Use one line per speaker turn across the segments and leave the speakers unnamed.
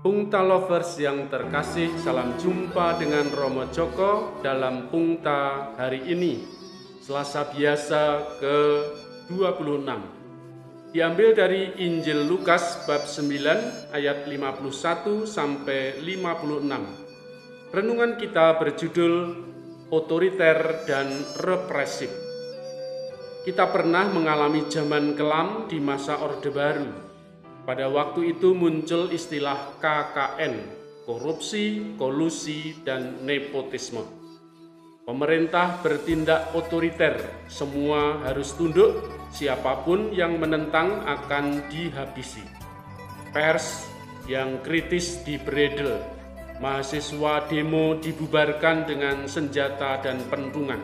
Pungta Lovers yang terkasih, salam jumpa dengan Romo Joko dalam Pungta hari ini, Selasa biasa ke-26. Diambil dari Injil Lukas bab 9 ayat 51 sampai 56. Renungan kita berjudul Otoriter dan Represif. Kita pernah mengalami zaman kelam di masa Orde Baru pada waktu itu muncul istilah KKN, korupsi, kolusi, dan nepotisme. Pemerintah bertindak otoriter, semua harus tunduk, siapa pun yang menentang akan dihabisi. Pers yang kritis dibredel, mahasiswa demo dibubarkan dengan senjata dan pentungan.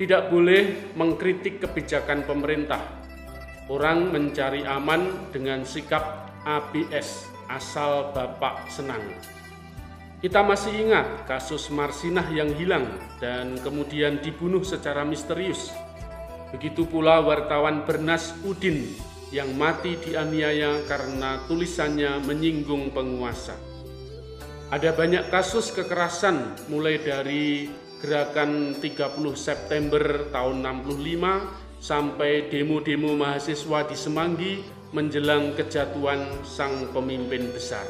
Tidak boleh mengkritik kebijakan pemerintah, Orang mencari aman dengan sikap ABS, asal Bapak senang. Kita masih ingat kasus Marsinah yang hilang dan kemudian dibunuh secara misterius. Begitu pula wartawan Bernas Udin yang mati dianiaya karena tulisannya menyinggung penguasa. Ada banyak kasus kekerasan mulai dari gerakan 30 September tahun 65 sampai demo-demo mahasiswa di Semanggi menjelang kejatuhan sang pemimpin besar.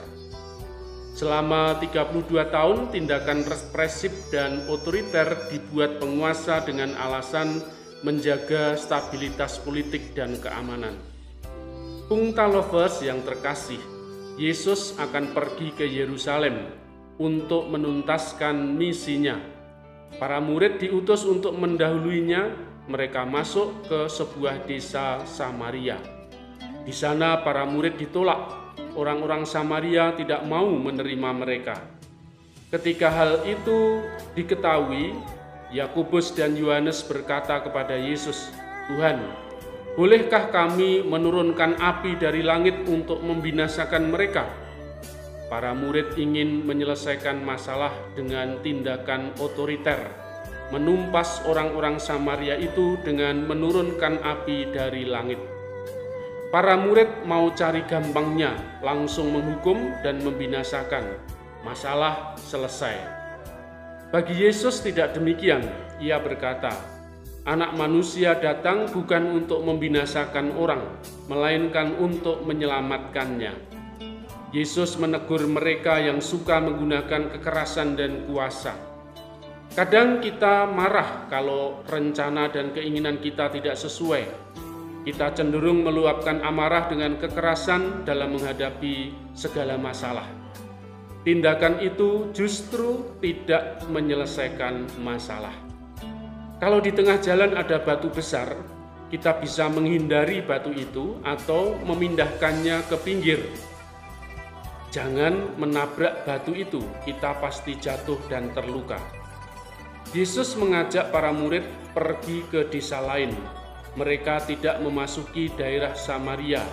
Selama 32 tahun, tindakan represif dan otoriter dibuat penguasa dengan alasan menjaga stabilitas politik dan keamanan. Pungta lovers yang terkasih, Yesus akan pergi ke Yerusalem untuk menuntaskan misinya. Para murid diutus untuk mendahuluinya mereka masuk ke sebuah desa Samaria. Di sana para murid ditolak. Orang-orang Samaria tidak mau menerima mereka. Ketika hal itu diketahui, Yakobus dan Yohanes berkata kepada Yesus, "Tuhan, bolehkah kami menurunkan api dari langit untuk membinasakan mereka?" Para murid ingin menyelesaikan masalah dengan tindakan otoriter menumpas orang-orang Samaria itu dengan menurunkan api dari langit. Para murid mau cari gampangnya, langsung menghukum dan membinasakan. Masalah selesai. Bagi Yesus tidak demikian. Ia berkata, Anak manusia datang bukan untuk membinasakan orang, melainkan untuk menyelamatkannya. Yesus menegur mereka yang suka menggunakan kekerasan dan kuasa Kadang kita marah kalau rencana dan keinginan kita tidak sesuai. Kita cenderung meluapkan amarah dengan kekerasan dalam menghadapi segala masalah. Tindakan itu justru tidak menyelesaikan masalah. Kalau di tengah jalan ada batu besar, kita bisa menghindari batu itu atau memindahkannya ke pinggir. Jangan menabrak batu itu, kita pasti jatuh dan terluka. Yesus mengajak para murid pergi ke desa lain. Mereka tidak memasuki daerah Samaria,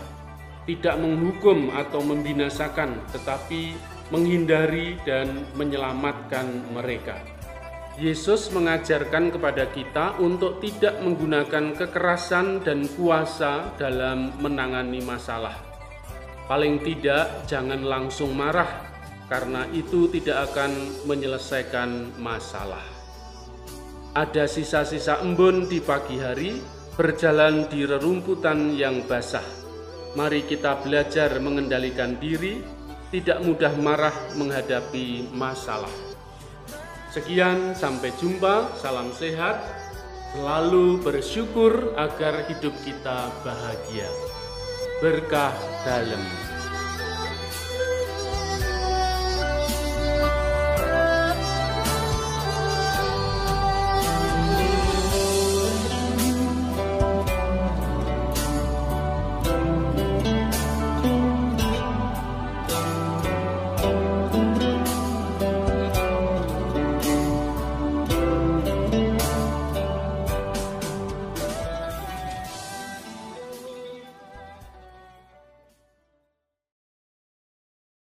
tidak menghukum atau membinasakan, tetapi menghindari dan menyelamatkan mereka. Yesus mengajarkan kepada kita untuk tidak menggunakan kekerasan dan kuasa dalam menangani masalah. Paling tidak, jangan langsung marah, karena itu tidak akan menyelesaikan masalah. Ada sisa-sisa embun di pagi hari, berjalan di rerumputan yang basah. Mari kita belajar mengendalikan diri, tidak mudah marah menghadapi masalah. Sekian, sampai jumpa. Salam sehat, selalu bersyukur agar hidup kita bahagia. Berkah dalam.